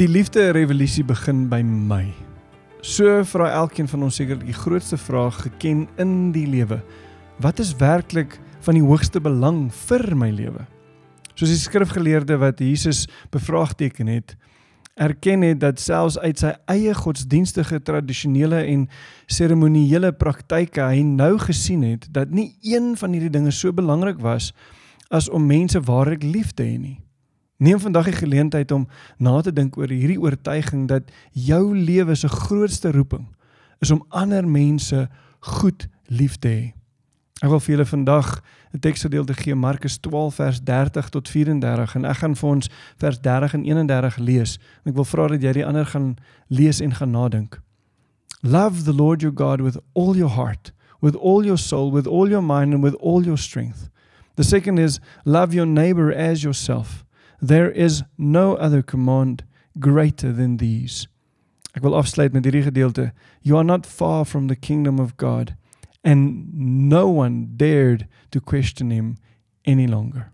Die liefde revolusie begin by my. So vra elkeen van ons seker die grootste vraag geken in die lewe. Wat is werklik van die hoogste belang vir my lewe? Soos die skrifgeleerde wat Jesus bevraagteken het, erken het dat selfs uit sy eie godsdienstige tradisionele en seremonieele praktyke hy nou gesien het dat nie een van hierdie dinge so belangrik was as om mense waarlik lief te hê nie. Neem vandag die geleentheid om na te dink oor hierdie oortuiging dat jou lewe se grootste roeping is om ander mense goed lief te hê. Ek wil vir julle vandag 'n teksgedeelte gee Markus 12 vers 30 tot 34 en ek gaan vir ons vers 30 en 31 lees. Ek wil vra dat jy die ander gaan lees en gaan nadink. Love the Lord your God with all your heart, with all your soul, with all your mind and with all your strength. The second is love your neighbor as yourself. There is no other command greater than these. Ek wil afsluit met hierdie gedeelte. You are not far from the kingdom of God and no one dared to question him any longer.